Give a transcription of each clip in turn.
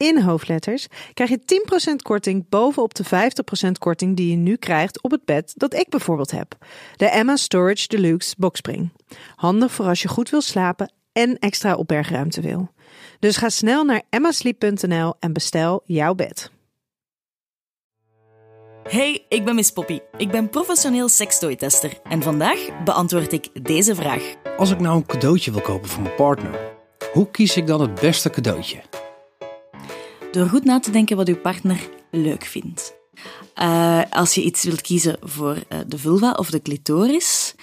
in hoofdletters krijg je 10% korting bovenop de 50% korting die je nu krijgt op het bed dat ik bijvoorbeeld heb. De Emma Storage Deluxe Boxspring. Handig voor als je goed wil slapen en extra opbergruimte wil. Dus ga snel naar emmasleep.nl en bestel jouw bed. Hey, ik ben Miss Poppy. Ik ben professioneel sekstooi-tester en vandaag beantwoord ik deze vraag. Als ik nou een cadeautje wil kopen voor mijn partner, hoe kies ik dan het beste cadeautje? Door goed na te denken wat uw partner leuk vindt. Uh, als je iets wilt kiezen voor uh, de vulva of de clitoris,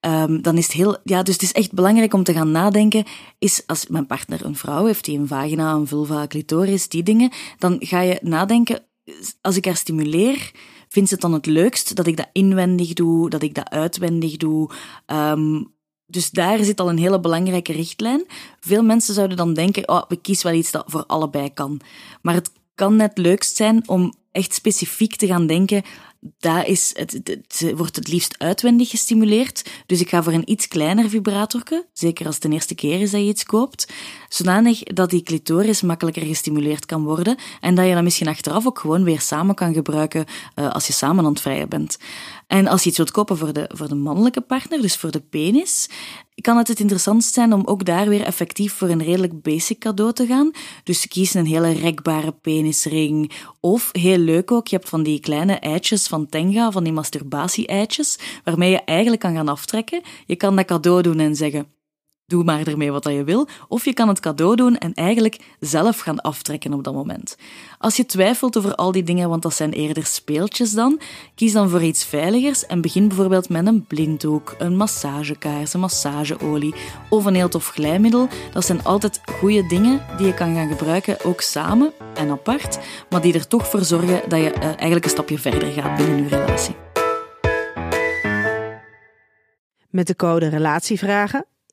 um, dan is het heel. Ja, dus het is echt belangrijk om te gaan nadenken. Is als mijn partner een vrouw heeft die een vagina, een vulva, clitoris, die dingen, dan ga je nadenken. Als ik haar stimuleer, vindt ze het dan het leukst dat ik dat inwendig doe, dat ik dat uitwendig doe? Um, dus daar zit al een hele belangrijke richtlijn. Veel mensen zouden dan denken, oh, we kiezen wel iets dat voor allebei kan. Maar het kan net leukst zijn om echt specifiek te gaan denken, daar is het, wordt het liefst uitwendig gestimuleerd. Dus ik ga voor een iets kleiner vibratorke, zeker als het de eerste keer is dat je iets koopt, zodanig dat die clitoris makkelijker gestimuleerd kan worden en dat je dat misschien achteraf ook gewoon weer samen kan gebruiken uh, als je samen aan het vrijen bent. En als je iets wilt kopen voor de, voor de mannelijke partner, dus voor de penis, kan het het interessantst zijn om ook daar weer effectief voor een redelijk basic cadeau te gaan. Dus kies een hele rekbare penisring. Of, heel leuk ook, je hebt van die kleine eitjes van Tenga, van die masturbatie-eitjes, waarmee je eigenlijk kan gaan aftrekken. Je kan dat cadeau doen en zeggen, doe maar ermee wat je wil. Of je kan het cadeau doen en eigenlijk zelf gaan aftrekken op dat moment. Als je twijfelt over al die dingen, want dat zijn eerder speeltjes dan, kies dan voor iets veiligers en begin bijvoorbeeld met een blinddoek, een massagekaars, een massageolie of een heel tof glijmiddel. Dat zijn altijd goede dingen die je kan gaan gebruiken, ook samen en apart, maar die er toch voor zorgen dat je uh, eigenlijk een stapje verder gaat binnen je relatie. Met de code RELATIEVRAGEN